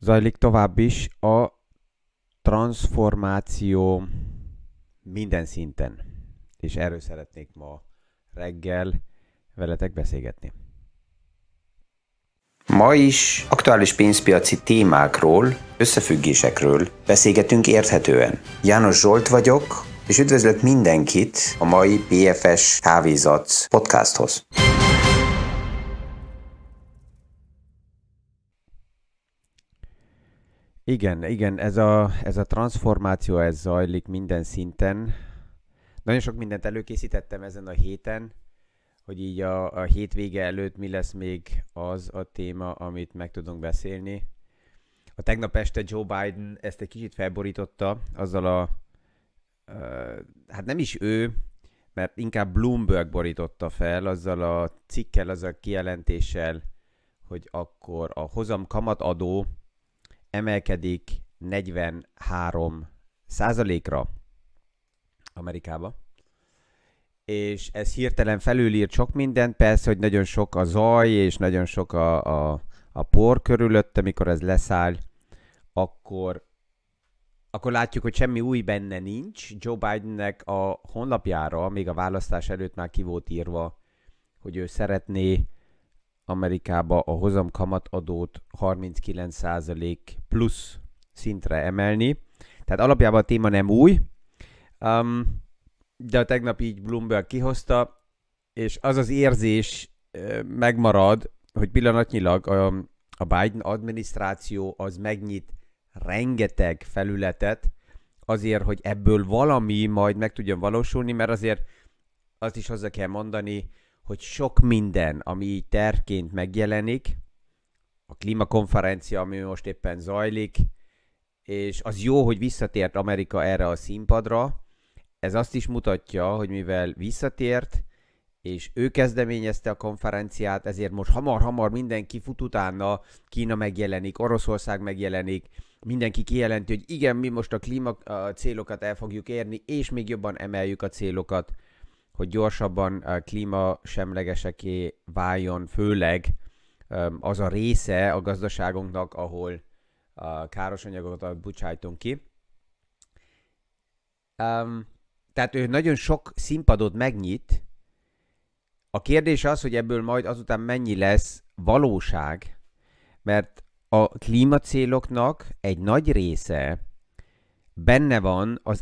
zajlik tovább is a transformáció minden szinten. És erről szeretnék ma reggel veletek beszélgetni. Ma is aktuális pénzpiaci témákról, összefüggésekről beszélgetünk érthetően. János Zsolt vagyok, és üdvözlök mindenkit a mai BFS Kávézat podcasthoz. Igen, igen, ez a, ez a transformáció, ez zajlik minden szinten. Nagyon sok mindent előkészítettem ezen a héten, hogy így a, a hétvége előtt mi lesz még az a téma, amit meg tudunk beszélni. A tegnap este Joe Biden ezt egy kicsit felborította azzal a, uh, hát nem is ő, mert inkább Bloomberg borította fel azzal a cikkel, azzal a kijelentéssel, hogy akkor a hozam kamatadó emelkedik 43 százalékra Amerikába. És ez hirtelen felülírt sok mindent, persze, hogy nagyon sok a zaj, és nagyon sok a, a, a por körülött, amikor ez leszáll, akkor, akkor látjuk, hogy semmi új benne nincs. Joe Bidennek a honlapjára, még a választás előtt már ki volt írva, hogy ő szeretné Amerikába a hozam kamatadót 39% plusz szintre emelni. Tehát alapjában a téma nem új, um, de a tegnap így Bloomberg kihozta, és az az érzés uh, megmarad, hogy pillanatnyilag a, a Biden adminisztráció az megnyit rengeteg felületet azért, hogy ebből valami majd meg tudjon valósulni, mert azért azt is hozzá kell mondani, hogy sok minden, ami így tervként megjelenik, a klímakonferencia, ami most éppen zajlik, és az jó, hogy visszatért Amerika erre a színpadra. Ez azt is mutatja, hogy mivel visszatért, és ő kezdeményezte a konferenciát, ezért most hamar-hamar mindenki fut utána, Kína megjelenik, Oroszország megjelenik, mindenki kijelenti, hogy igen, mi most a klíma célokat el fogjuk érni, és még jobban emeljük a célokat hogy gyorsabban klímasemlegeseké váljon, főleg az a része a gazdaságunknak, ahol káros anyagokat bocsájtunk ki. Tehát ő nagyon sok színpadot megnyit. A kérdés az, hogy ebből majd azután mennyi lesz valóság, mert a klímacéloknak egy nagy része benne van az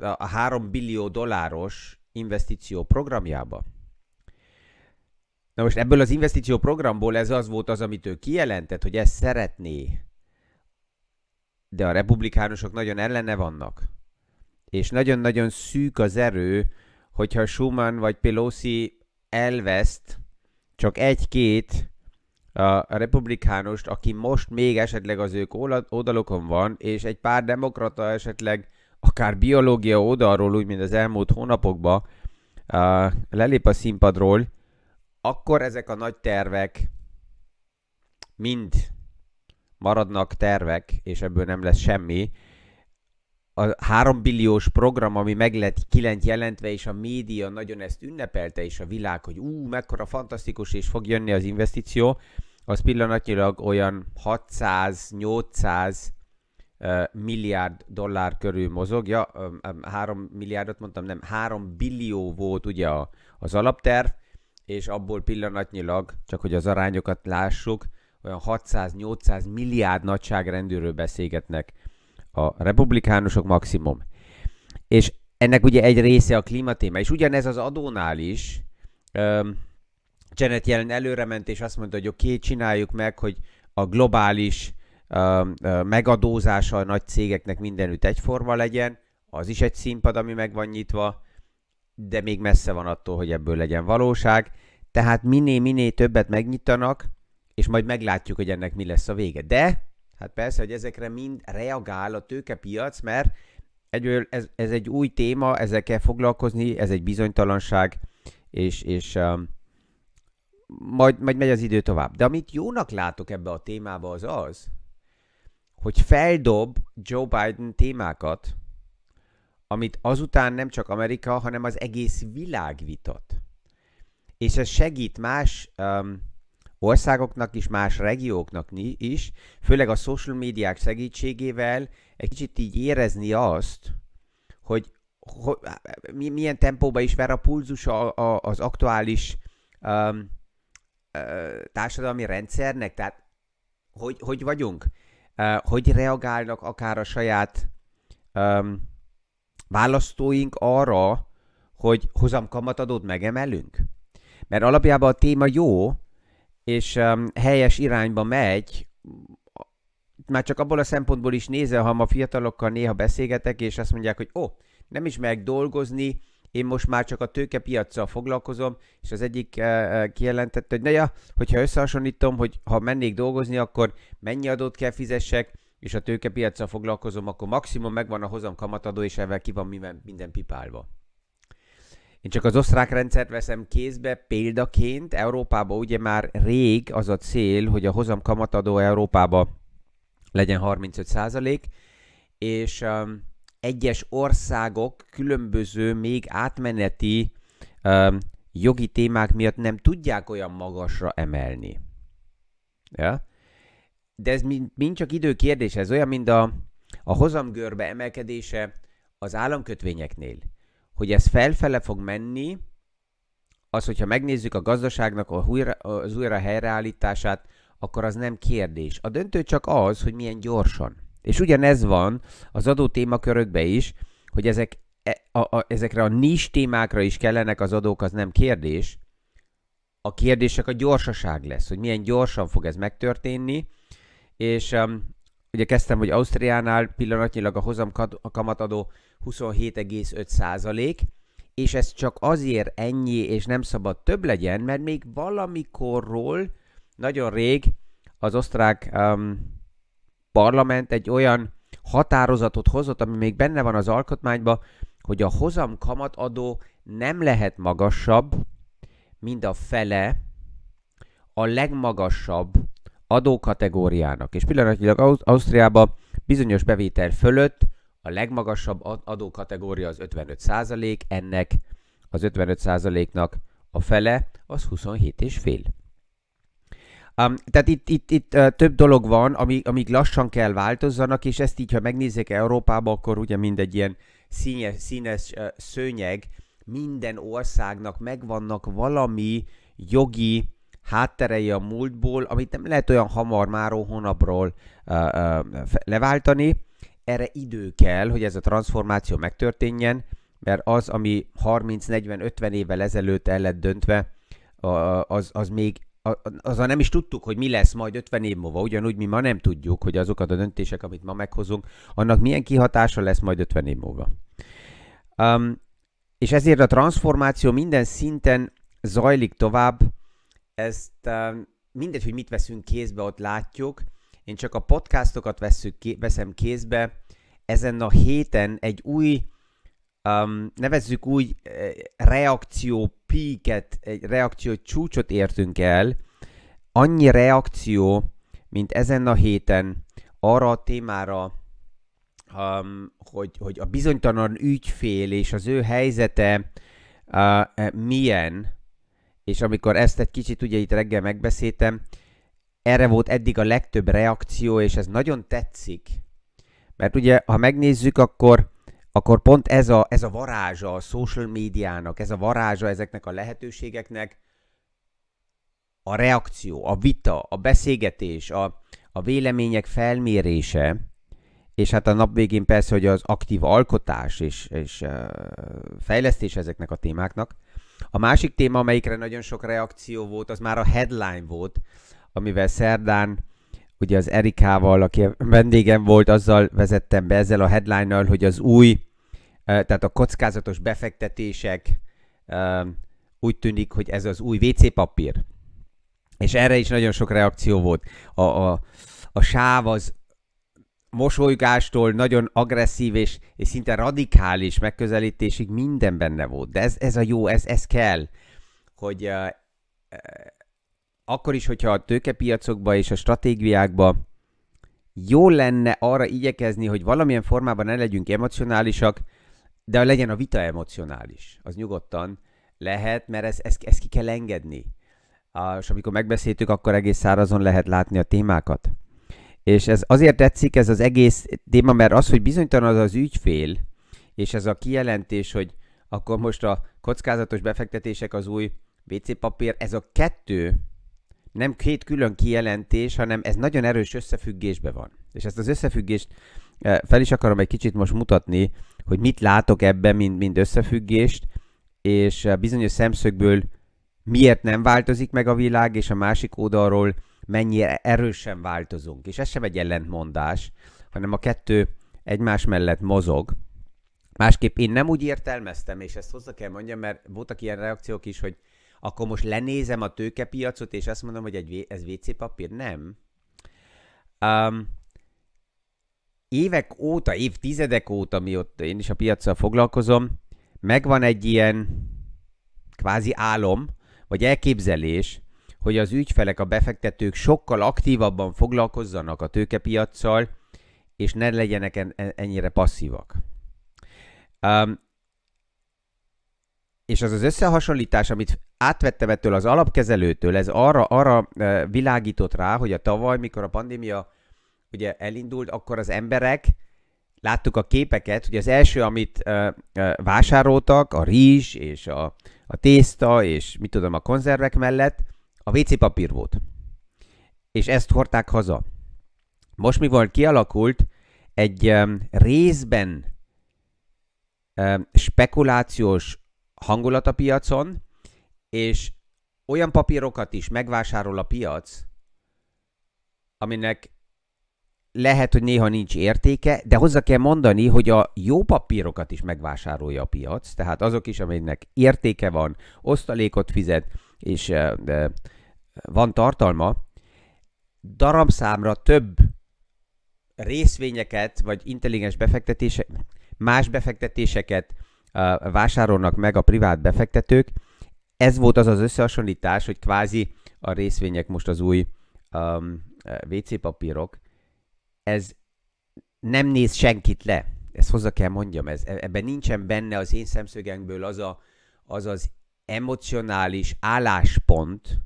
a 3 billió dolláros investíció programjába. Na most ebből az investíció programból ez az volt az, amit ő kijelentett, hogy ezt szeretné. De a republikánusok nagyon ellene vannak. És nagyon-nagyon szűk az erő, hogyha Schumann vagy Pelosi elveszt csak egy-két a republikánust, aki most még esetleg az ők oldalokon van, és egy pár demokrata esetleg akár biológia oldalról, úgy, mint az elmúlt hónapokban uh, lelép a színpadról, akkor ezek a nagy tervek mind maradnak tervek, és ebből nem lesz semmi. A 3 billiós program, ami meg lett kilent jelentve, és a média nagyon ezt ünnepelte, és a világ, hogy ú, mekkora fantasztikus, és fog jönni az investíció, az pillanatnyilag olyan 600-800 milliárd dollár körül mozog. Ja, 3 milliárdot mondtam, nem, 3 billió volt ugye az alapterv, és abból pillanatnyilag, csak hogy az arányokat lássuk, olyan 600-800 milliárd nagyságrendűről beszélgetnek a republikánusok maximum. És ennek ugye egy része a klímatéma, és ugyanez az adónál is. Um, Janet jelen előre és azt mondta, hogy oké, okay, csináljuk meg, hogy a globális megadózása a nagy cégeknek mindenütt egyforma legyen, az is egy színpad, ami meg van nyitva, de még messze van attól, hogy ebből legyen valóság. Tehát minél-minél többet megnyitanak, és majd meglátjuk, hogy ennek mi lesz a vége. De, hát persze, hogy ezekre mind reagál a tőkepiac, mert egyből ez, ez egy új téma, ezzel kell foglalkozni, ez egy bizonytalanság, és, és um, majd, majd megy az idő tovább. De amit jónak látok ebbe a témába az az, hogy feldob Joe Biden témákat, amit azután nem csak Amerika, hanem az egész világ vitat. És ez segít más um, országoknak is, más regióknak is, főleg a social médiák segítségével egy kicsit így érezni azt, hogy, hogy milyen tempóban is ver a pulzus a, a, az aktuális um, társadalmi rendszernek, tehát hogy, hogy vagyunk, hogy reagálnak akár a saját um, választóink arra, hogy hozamkamatadót megemelünk? Mert alapjában a téma jó, és um, helyes irányba megy, már csak abból a szempontból is nézve, ha ma fiatalokkal néha beszélgetek, és azt mondják, hogy ó, oh, nem is meg dolgozni, én most már csak a tőkepiacsal foglalkozom, és az egyik uh, kijelentette, hogy na ja, hogyha összehasonlítom, hogy ha mennék dolgozni, akkor mennyi adót kell fizessek, és a tőkepiacsal foglalkozom, akkor maximum megvan a hozam kamatadó, és ezzel ki van minden pipálva. Én csak az osztrák rendszert veszem kézbe példaként. Európában ugye már rég az a cél, hogy a hozam kamatadó Európában legyen 35 százalék, és um, egyes országok különböző, még átmeneti um, jogi témák miatt nem tudják olyan magasra emelni. Ja? De ez mind, csak idő kérdése, ez olyan, mint a, a hozamgörbe emelkedése az államkötvényeknél hogy ez felfele fog menni, az, hogyha megnézzük a gazdaságnak a újra, az újra helyreállítását, akkor az nem kérdés. A döntő csak az, hogy milyen gyorsan. És ugyanez van az adó témakörökbe is, hogy ezek, e, a, a, ezekre a nis témákra is kellenek az adók, az nem kérdés. A kérdés csak a gyorsaság lesz, hogy milyen gyorsan fog ez megtörténni, és um, ugye kezdtem, hogy Ausztriánál pillanatnyilag a hozam kamatadó 27,5 százalék, és ez csak azért ennyi, és nem szabad több legyen, mert még valamikorról, nagyon rég az osztrák um, parlament egy olyan határozatot hozott, ami még benne van az alkotmányban, hogy a hozam kamatadó nem lehet magasabb, mint a fele a legmagasabb adókategóriának. És pillanatnyilag Ausztriában bizonyos bevétel fölött a legmagasabb adókategória az 55%, ennek az 55%-nak a fele az 27,5. Um, tehát itt, itt, itt uh, több dolog van, ami, amíg lassan kell változzanak, és ezt így, ha megnézzük Európába, akkor ugye mindegy ilyen színes, színes uh, szőnyeg, minden országnak megvannak valami jogi hátterei a múltból, amit nem lehet olyan hamar, már hónapról uh, uh, leváltani. Erre idő kell, hogy ez a transformáció megtörténjen, mert az, ami 30-40-50 évvel ezelőtt el lett döntve, az, az még azzal nem is tudtuk, hogy mi lesz majd 50 év múlva, ugyanúgy mi ma nem tudjuk, hogy azokat a döntések, amit ma meghozunk, annak milyen kihatása lesz majd 50 év múlva. Um, és ezért a transformáció minden szinten zajlik tovább, ezt um, mindegy, hogy mit veszünk kézbe, ott látjuk. Én csak a podcastokat veszük, veszem kézbe. Ezen a héten egy új, um, nevezzük úgy, uh, reakció peaket, egy reakció csúcsot értünk el. Annyi reakció, mint ezen a héten arra a témára, um, hogy, hogy a bizonytalan ügyfél és az ő helyzete uh, milyen, és amikor ezt egy kicsit ugye itt reggel megbeszéltem, erre volt eddig a legtöbb reakció, és ez nagyon tetszik, mert ugye, ha megnézzük, akkor, akkor pont ez a, ez a varázsa a social médiának, ez a varázsa ezeknek a lehetőségeknek, a reakció, a vita, a beszélgetés, a, a vélemények felmérése, és hát a nap végén persze, hogy az aktív alkotás és, és fejlesztés ezeknek a témáknak, a másik téma, amelyikre nagyon sok reakció volt, az már a headline volt, amivel szerdán ugye az Erikával, aki vendégem volt, azzal vezettem be ezzel a headline-nal, hogy az új, tehát a kockázatos befektetések úgy tűnik, hogy ez az új WC papír. És erre is nagyon sok reakció volt. A, a, a sáv az mosolygástól nagyon agresszív és, és szinte radikális megközelítésig minden benne volt. De ez, ez a jó, ez, ez kell, hogy uh, akkor is, hogyha a tőkepiacokba és a stratégiákba jó lenne arra igyekezni, hogy valamilyen formában ne legyünk emocionálisak, de legyen a vita emocionális. Az nyugodtan lehet, mert ezt ez, ez ki kell engedni. és amikor megbeszéltük, akkor egész szárazon lehet látni a témákat. És ez azért tetszik ez az egész téma, mert az, hogy bizonytalan az az ügyfél, és ez a kijelentés, hogy akkor most a kockázatos befektetések az új WC papír, ez a kettő nem két külön kijelentés, hanem ez nagyon erős összefüggésbe van. És ezt az összefüggést eh, fel is akarom egy kicsit most mutatni, hogy mit látok ebben, mint, mint összefüggést, és eh, bizonyos szemszögből miért nem változik meg a világ, és a másik oldalról mennyire erősen változunk. És ez sem egy ellentmondás, hanem a kettő egymás mellett mozog. Másképp én nem úgy értelmeztem, és ezt hozzá kell mondjam, mert voltak ilyen reakciók is, hogy akkor most lenézem a tőkepiacot, és azt mondom, hogy egy, ez WC papír. Nem. Um, évek óta, évtizedek óta, mióta én is a piacsal foglalkozom, megvan egy ilyen kvázi álom, vagy elképzelés, hogy az ügyfelek, a befektetők sokkal aktívabban foglalkozzanak a tőkepiacsal, és ne legyenek en- ennyire passzívak. Um, és az az összehasonlítás, amit átvettem ettől az alapkezelőtől, ez arra, arra uh, világított rá, hogy a tavaly, mikor a pandémia ugye elindult, akkor az emberek, láttuk a képeket, hogy az első, amit uh, uh, vásároltak, a rizs és a, a tészta és mit tudom, a konzervek mellett, a WC papír volt. És ezt hordták haza. Most mi volt kialakult egy um, részben um, spekulációs hangulat a piacon, és olyan papírokat is megvásárol a piac, aminek lehet, hogy néha nincs értéke, de hozzá kell mondani, hogy a jó papírokat is megvásárolja a piac, tehát azok is, aminek értéke van, osztalékot fizet, és de van tartalma, darabszámra több részvényeket, vagy intelligens befektetések, más befektetéseket vásárolnak meg a privát befektetők. Ez volt az az összehasonlítás, hogy kvázi a részvények most az új um, WC papírok. Ez nem néz senkit le. Ezt hozzá kell mondjam, ez, ebben nincsen benne az én szemszögemből az az, az emocionális álláspont,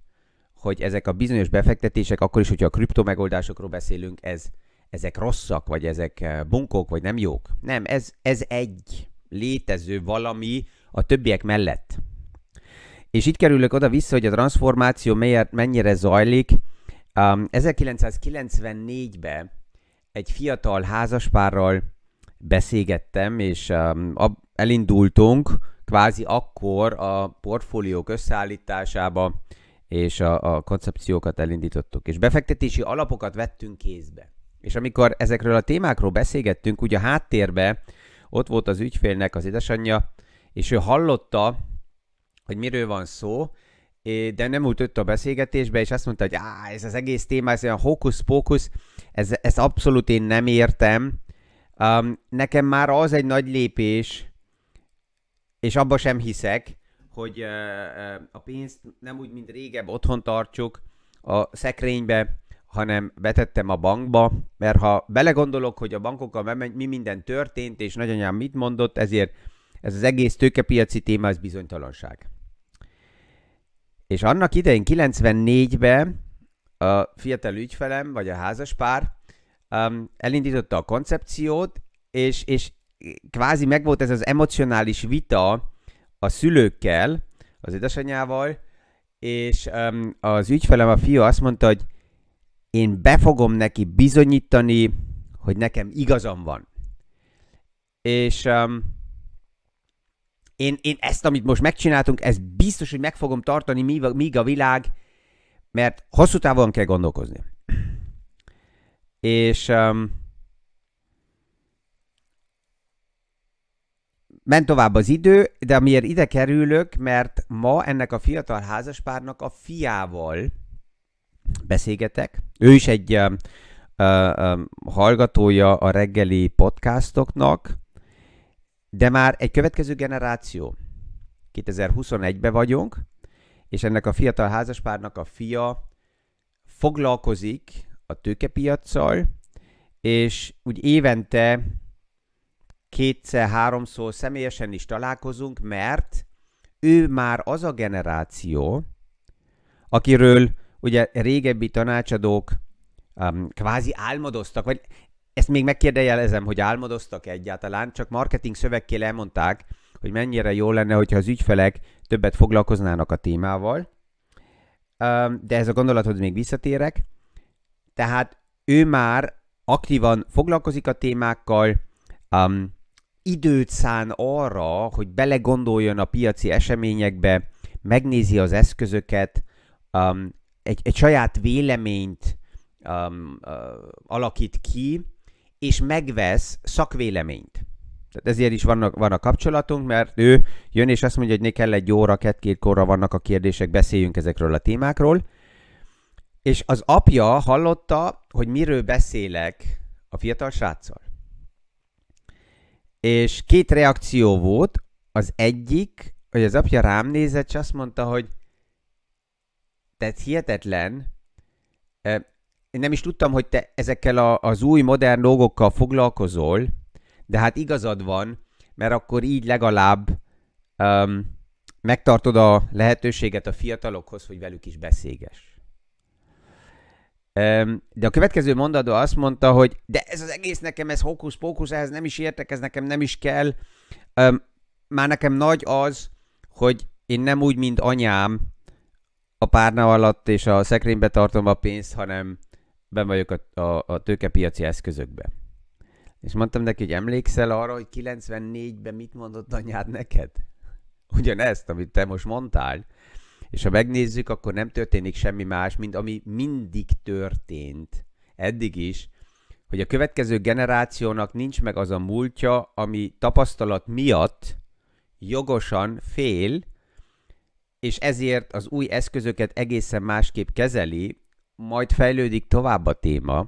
hogy ezek a bizonyos befektetések, akkor is, hogyha a kriptomegoldásokról beszélünk, ez, ezek rosszak, vagy ezek eh, bunkók, vagy nem jók. Nem, ez, ez egy létező valami a többiek mellett. És itt kerülök oda-vissza, hogy a transformáció mennyire zajlik. Um, 1994-ben egy fiatal házaspárral beszélgettem, és um, elindultunk kvázi akkor a portfóliók összeállításába, és a, a koncepciókat elindítottuk. És befektetési alapokat vettünk kézbe. És amikor ezekről a témákról beszélgettünk, ugye a háttérbe ott volt az ügyfélnek az édesanyja, és ő hallotta, hogy miről van szó, de nem úgy a beszélgetésbe, és azt mondta, hogy Á, ez az egész téma, ez olyan hókusz-pókusz, ez, ezt abszolút én nem értem. Um, nekem már az egy nagy lépés, és abba sem hiszek, hogy uh, a pénzt nem úgy, mint régebb otthon tartsuk a szekrénybe, hanem betettem a bankba, mert ha belegondolok, hogy a bankokkal mi minden történt, és nagyanyám mit mondott, ezért ez az egész tőkepiaci téma, az bizonytalanság. És annak idején 94-ben a fiatal ügyfelem, vagy a házaspár um, elindította a koncepciót, és, és kvázi megvolt ez az emocionális vita a szülőkkel, az édesanyával, és um, az ügyfelem, a fiú azt mondta, hogy én be fogom neki bizonyítani, hogy nekem igazam van. És um, én, én ezt, amit most megcsináltunk, ez biztos, hogy meg fogom tartani, míg a, világ, mert hosszú távon kell gondolkozni. És um, ment tovább az idő, de amiért ide kerülök, mert ma ennek a fiatal házaspárnak a fiával beszélgetek. Ő is egy uh, uh, hallgatója a reggeli podcastoknak, de már egy következő generáció. 2021-ben vagyunk, és ennek a fiatal házaspárnak a fia foglalkozik a tőkepiacsal, és úgy évente kétszer-háromszor személyesen is találkozunk, mert ő már az a generáció, akiről ugye régebbi tanácsadók um, kvázi álmodoztak, vagy ezt még megkérdejelezem, hogy álmodoztak egyáltalán, csak marketing szövegkél elmondták, hogy mennyire jó lenne, hogyha az ügyfelek többet foglalkoznának a témával. Um, de ez a gondolathoz még visszatérek. Tehát ő már aktívan foglalkozik a témákkal, um, időt szán arra, hogy belegondoljon a piaci eseményekbe, megnézi az eszközöket, um, egy, egy saját véleményt um, uh, alakít ki, és megvesz szakvéleményt. Tehát ezért is vannak, van a kapcsolatunk, mert ő jön és azt mondja, hogy ne kell egy óra, két-két korra vannak a kérdések, beszéljünk ezekről a témákról. És az apja hallotta, hogy miről beszélek a fiatal sráccal. És két reakció volt. Az egyik, hogy az apja rám nézett, és azt mondta, hogy tehát hihetetlen, én nem is tudtam, hogy te ezekkel a, az új modern dolgokkal foglalkozol, de hát igazad van, mert akkor így legalább um, megtartod a lehetőséget a fiatalokhoz, hogy velük is beszélges. De a következő mondatban azt mondta, hogy de ez az egész nekem, ez hókusz-pókusz, ehhez nem is értek, ez nekem nem is kell. Már nekem nagy az, hogy én nem úgy, mint anyám a párna alatt és a szekrénybe tartom a pénzt, hanem ben vagyok a, a, a tőkepiaci eszközökbe. És mondtam neki, hogy emlékszel arra, hogy 94-ben mit mondott anyád neked? Ugyanezt, amit te most mondtál. És ha megnézzük, akkor nem történik semmi más, mint ami mindig történt, eddig is, hogy a következő generációnak nincs meg az a múltja, ami tapasztalat miatt jogosan fél, és ezért az új eszközöket egészen másképp kezeli, majd fejlődik tovább a téma,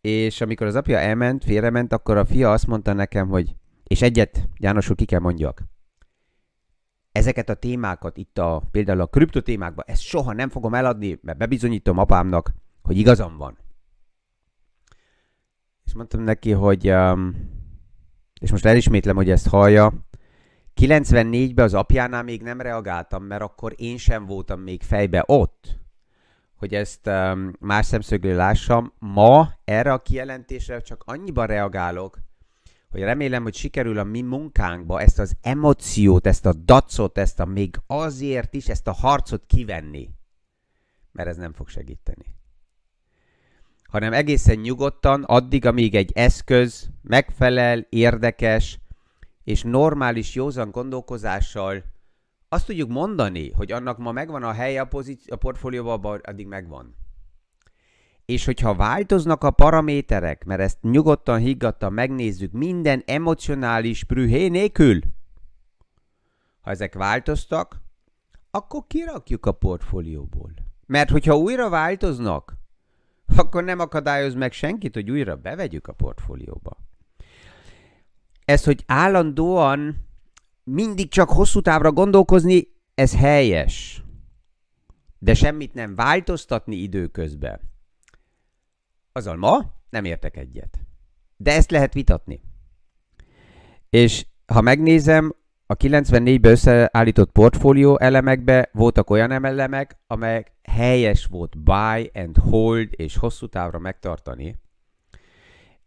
és amikor az apja elment, félrement, akkor a fia azt mondta nekem, hogy és egyet, János úr, ki kell mondjak. Ezeket a témákat itt a, például a kriptotémákban, ezt soha nem fogom eladni, mert bebizonyítom apámnak, hogy igazam van. És mondtam neki, hogy, um, és most elismétlem, hogy ezt hallja, 94-ben az apjánál még nem reagáltam, mert akkor én sem voltam még fejbe ott hogy ezt um, más szemszögről lássam. Ma erre a kijelentésre csak annyiban reagálok, hogy remélem, hogy sikerül a mi munkánkba ezt az emóciót, ezt a dacot, ezt a még azért is, ezt a harcot kivenni. Mert ez nem fog segíteni. Hanem egészen nyugodtan, addig, amíg egy eszköz megfelel, érdekes, és normális, józan gondolkozással azt tudjuk mondani, hogy annak ma megvan a helye a, pozíci- a portfólióban, addig megvan. És hogyha változnak a paraméterek, mert ezt nyugodtan, higgadtan megnézzük, minden emocionális prühé nélkül, ha ezek változtak, akkor kirakjuk a portfólióból. Mert hogyha újra változnak, akkor nem akadályoz meg senkit, hogy újra bevegyük a portfólióba. Ez, hogy állandóan mindig csak hosszú távra gondolkozni, ez helyes. De semmit nem változtatni időközben. Azzal ma nem értek egyet. De ezt lehet vitatni. És ha megnézem, a 94-ben összeállított portfólió elemekbe voltak olyan elemek, amelyek helyes volt buy and hold és hosszú távra megtartani.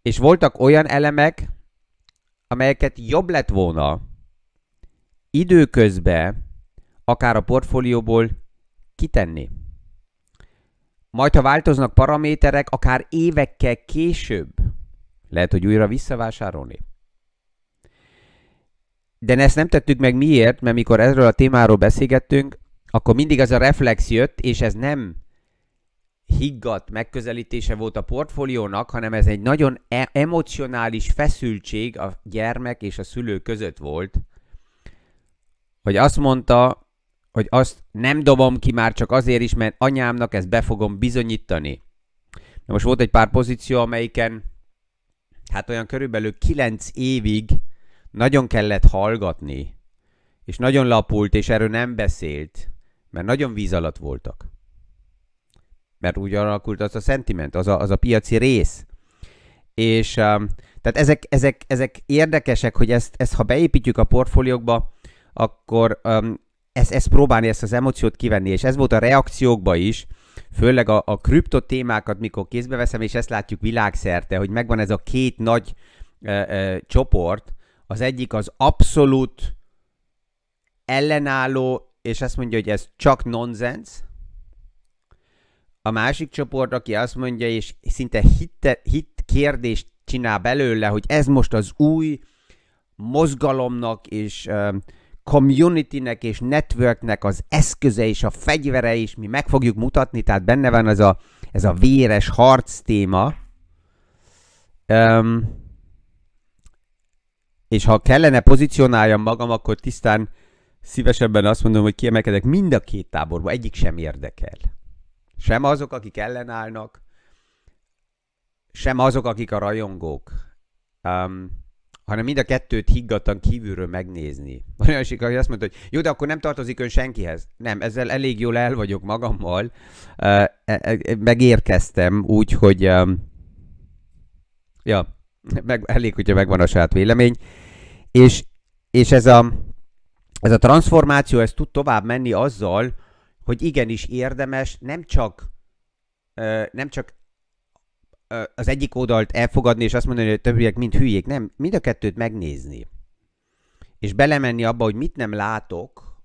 És voltak olyan elemek, amelyeket jobb lett volna időközben akár a portfólióból kitenni. Majd, ha változnak paraméterek, akár évekkel később lehet, hogy újra visszavásárolni. De ezt nem tettük meg miért, mert mikor erről a témáról beszélgettünk, akkor mindig az a reflex jött, és ez nem higgadt megközelítése volt a portfóliónak, hanem ez egy nagyon e- emocionális feszültség a gyermek és a szülő között volt, hogy azt mondta, hogy azt nem dobom ki már csak azért is, mert anyámnak ezt be fogom bizonyítani. Na most volt egy pár pozíció, amelyiken hát olyan körülbelül 9 évig nagyon kellett hallgatni, és nagyon lapult, és erről nem beszélt, mert nagyon víz alatt voltak. Mert úgy alakult az a sentiment, az a, az a piaci rész. És um, tehát ezek, ezek, ezek érdekesek, hogy ezt, ezt ha beépítjük a portfóliókba, akkor um, ezt, ezt próbálni, ezt az emóciót kivenni, és ez volt a reakciókba is, főleg a, a kripto témákat, mikor kézbe veszem, és ezt látjuk világszerte, hogy megvan ez a két nagy ö, ö, csoport, az egyik az abszolút ellenálló, és azt mondja, hogy ez csak nonsens. A másik csoport, aki azt mondja, és szinte hit, hit kérdést csinál belőle, hogy ez most az új mozgalomnak és communitynek és networknek az eszköze és a fegyvere is, mi meg fogjuk mutatni, tehát benne van ez a, ez a véres harc téma. Um, és ha kellene pozícionáljam magam, akkor tisztán szívesebben azt mondom, hogy kiemelkedek mind a két táborba, egyik sem érdekel. Sem azok, akik ellenállnak, sem azok, akik a rajongók. Um, hanem mind a kettőt higgadtan kívülről megnézni. Van olyan sik, aki azt mondta, hogy jó, de akkor nem tartozik ön senkihez. Nem, ezzel elég jól el vagyok magammal. Uh, megérkeztem úgy, hogy um, ja, meg, elég, hogyha megvan a saját vélemény. És, és ez, a, ez a transformáció, ez tud tovább menni azzal, hogy igenis érdemes nem csak, uh, nem csak az egyik oldalt elfogadni, és azt mondani, hogy a többiek mind hülyék. Nem, mind a kettőt megnézni. És belemenni abba, hogy mit nem látok,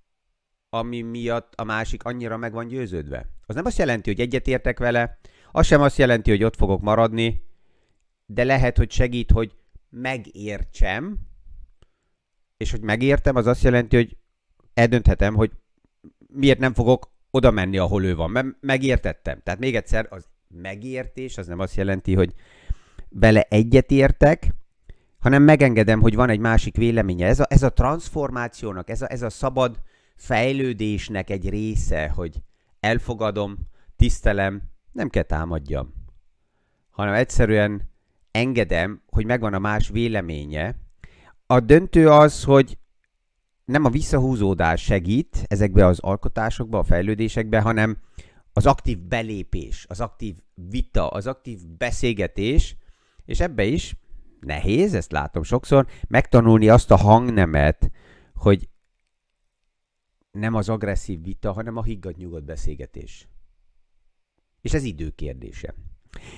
ami miatt a másik annyira meg van győződve. Az nem azt jelenti, hogy egyetértek vele, az sem azt jelenti, hogy ott fogok maradni, de lehet, hogy segít, hogy megértsem, és hogy megértem, az azt jelenti, hogy eldönthetem, hogy miért nem fogok oda menni, ahol ő van, mert megértettem. Tehát még egyszer, az megértés, az nem azt jelenti, hogy vele egyetértek, hanem megengedem, hogy van egy másik véleménye. Ez a, ez a transformációnak, ez a, ez a szabad fejlődésnek egy része, hogy elfogadom, tisztelem, nem kell támadjam, hanem egyszerűen engedem, hogy megvan a más véleménye. A döntő az, hogy nem a visszahúzódás segít ezekbe az alkotásokba, a fejlődésekbe, hanem az aktív belépés, az aktív vita, az aktív beszélgetés, és ebbe is nehéz, ezt látom sokszor, megtanulni azt a hangnemet, hogy nem az agresszív vita, hanem a higgadt-nyugodt beszélgetés. És ez idő kérdése.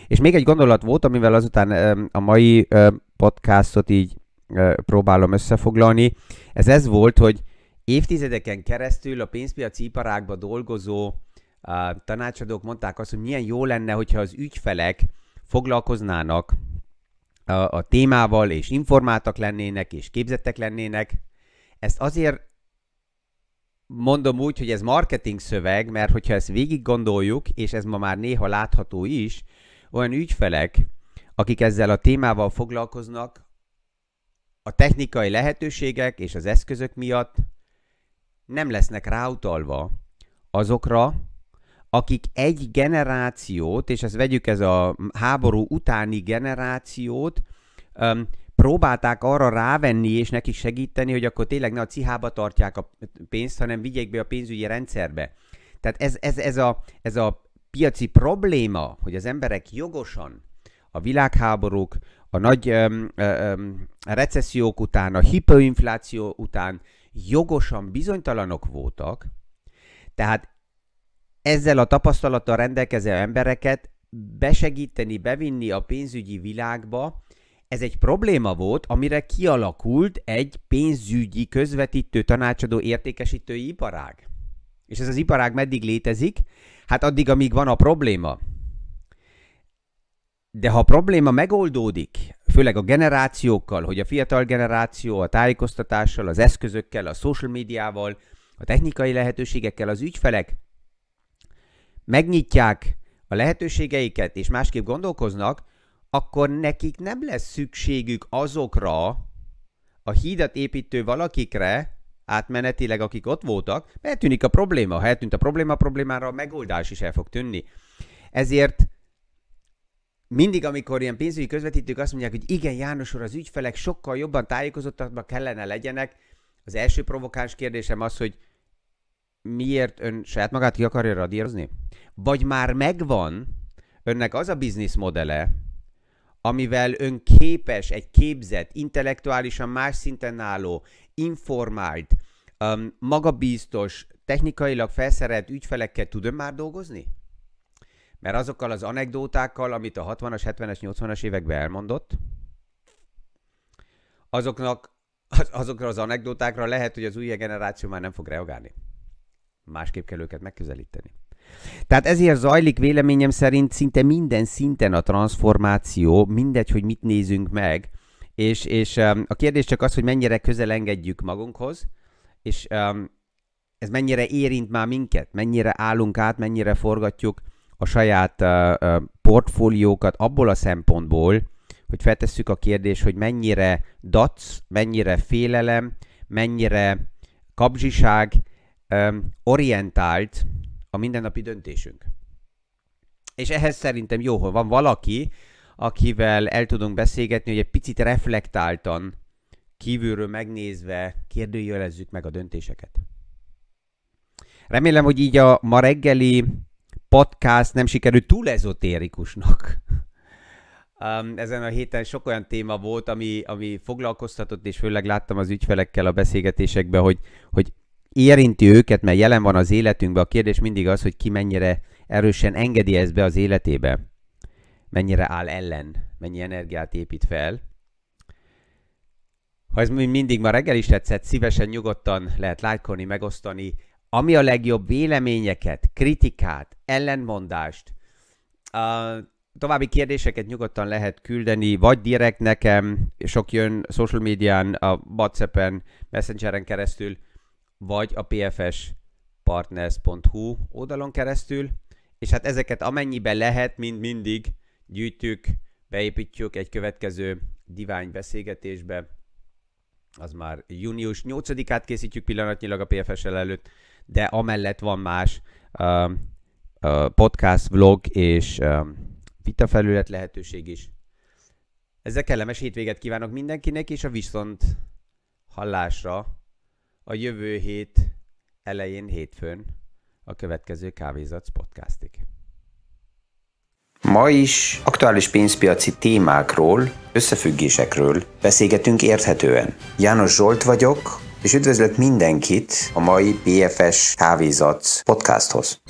És még egy gondolat volt, amivel azután a mai podcastot így próbálom összefoglalni. Ez ez volt, hogy évtizedeken keresztül a pénzpiaci iparágban dolgozó tanácsadók mondták azt, hogy milyen jó lenne, hogyha az ügyfelek foglalkoznának a, a témával, és informáltak lennének, és képzettek lennének. Ezt azért mondom úgy, hogy ez marketing szöveg, mert hogyha ezt végig gondoljuk, és ez ma már néha látható is, olyan ügyfelek, akik ezzel a témával foglalkoznak, a technikai lehetőségek és az eszközök miatt nem lesznek ráutalva azokra, akik egy generációt, és ezt vegyük ez a háború utáni generációt, um, próbálták arra rávenni és nekik segíteni, hogy akkor tényleg ne a cihába tartják a pénzt, hanem vigyék be a pénzügyi rendszerbe. Tehát ez, ez, ez, a, ez a piaci probléma, hogy az emberek jogosan a világháborúk, a nagy um, um, recessziók után, a hiperinfláció után jogosan bizonytalanok voltak, tehát ezzel a tapasztalattal rendelkező embereket besegíteni, bevinni a pénzügyi világba, ez egy probléma volt, amire kialakult egy pénzügyi közvetítő, tanácsadó, értékesítői iparág. És ez az iparág meddig létezik? Hát addig, amíg van a probléma. De ha a probléma megoldódik, főleg a generációkkal, hogy a fiatal generáció a tájékoztatással, az eszközökkel, a social médiával, a technikai lehetőségekkel, az ügyfelek megnyitják a lehetőségeiket, és másképp gondolkoznak, akkor nekik nem lesz szükségük azokra a hídat építő valakikre, átmenetileg, akik ott voltak, mert tűnik a probléma. Ha eltűnt a probléma, a problémára a megoldás is el fog tűnni. Ezért mindig, amikor ilyen pénzügyi közvetítők azt mondják, hogy igen, János úr, az ügyfelek sokkal jobban tájékozottakban kellene legyenek, az első provokáns kérdésem az, hogy miért ön saját magát ki akarja radírozni? Vagy már megvan önnek az a bizniszmodele, amivel ön képes egy képzett, intellektuálisan más szinten álló, informált, um, magabiztos, technikailag felszerelt ügyfelekkel tud ön már dolgozni? Mert azokkal az anekdótákkal, amit a 60-as, 70-es, 80-as években elmondott, azoknak, az, azokra az anekdótákra lehet, hogy az új generáció már nem fog reagálni. Másképp kell őket megközelíteni. Tehát ezért zajlik véleményem szerint szinte minden szinten a transformáció, mindegy, hogy mit nézünk meg, és, és um, a kérdés csak az, hogy mennyire közel engedjük magunkhoz, és um, ez mennyire érint már minket, mennyire állunk át, mennyire forgatjuk a saját portfóliókat abból a szempontból, hogy feltesszük a kérdést, hogy mennyire dac, mennyire félelem, mennyire kapzsiság orientált a mindennapi döntésünk. És ehhez szerintem jó, hogy van valaki, akivel el tudunk beszélgetni, hogy egy picit reflektáltan, kívülről megnézve kérdőjelezzük meg a döntéseket. Remélem, hogy így a ma reggeli podcast nem sikerült túl ezotérikusnak. Um, ezen a héten sok olyan téma volt, ami, ami foglalkoztatott, és főleg láttam az ügyfelekkel a beszélgetésekben, hogy, hogy érinti őket, mert jelen van az életünkben. A kérdés mindig az, hogy ki mennyire erősen engedi ezt be az életébe mennyire áll ellen, mennyi energiát épít fel. Ha ez mindig ma reggel is tetszett, szívesen nyugodtan lehet lájkolni, megosztani. Ami a legjobb véleményeket, kritikát, ellenmondást, a további kérdéseket nyugodtan lehet küldeni, vagy direkt nekem, sok jön social médián, a Whatsappen, Messengeren keresztül, vagy a pfspartners.hu oldalon keresztül, és hát ezeket amennyiben lehet, mind mindig gyűjtjük, beépítjük egy következő divány beszélgetésbe, az már június 8-át készítjük pillanatnyilag a PFSL előtt, de amellett van más uh, uh, podcast, vlog és uh, vitafelület lehetőség is. Ezzel kellemes hétvéget kívánok mindenkinek, és a viszont hallásra a jövő hét elején hétfőn a következő Kávézatsz podcastig. Ma is aktuális pénzpiaci témákról, összefüggésekről beszélgetünk érthetően. János Zsolt vagyok, és üdvözlök mindenkit a mai BFS Kávézat podcasthoz.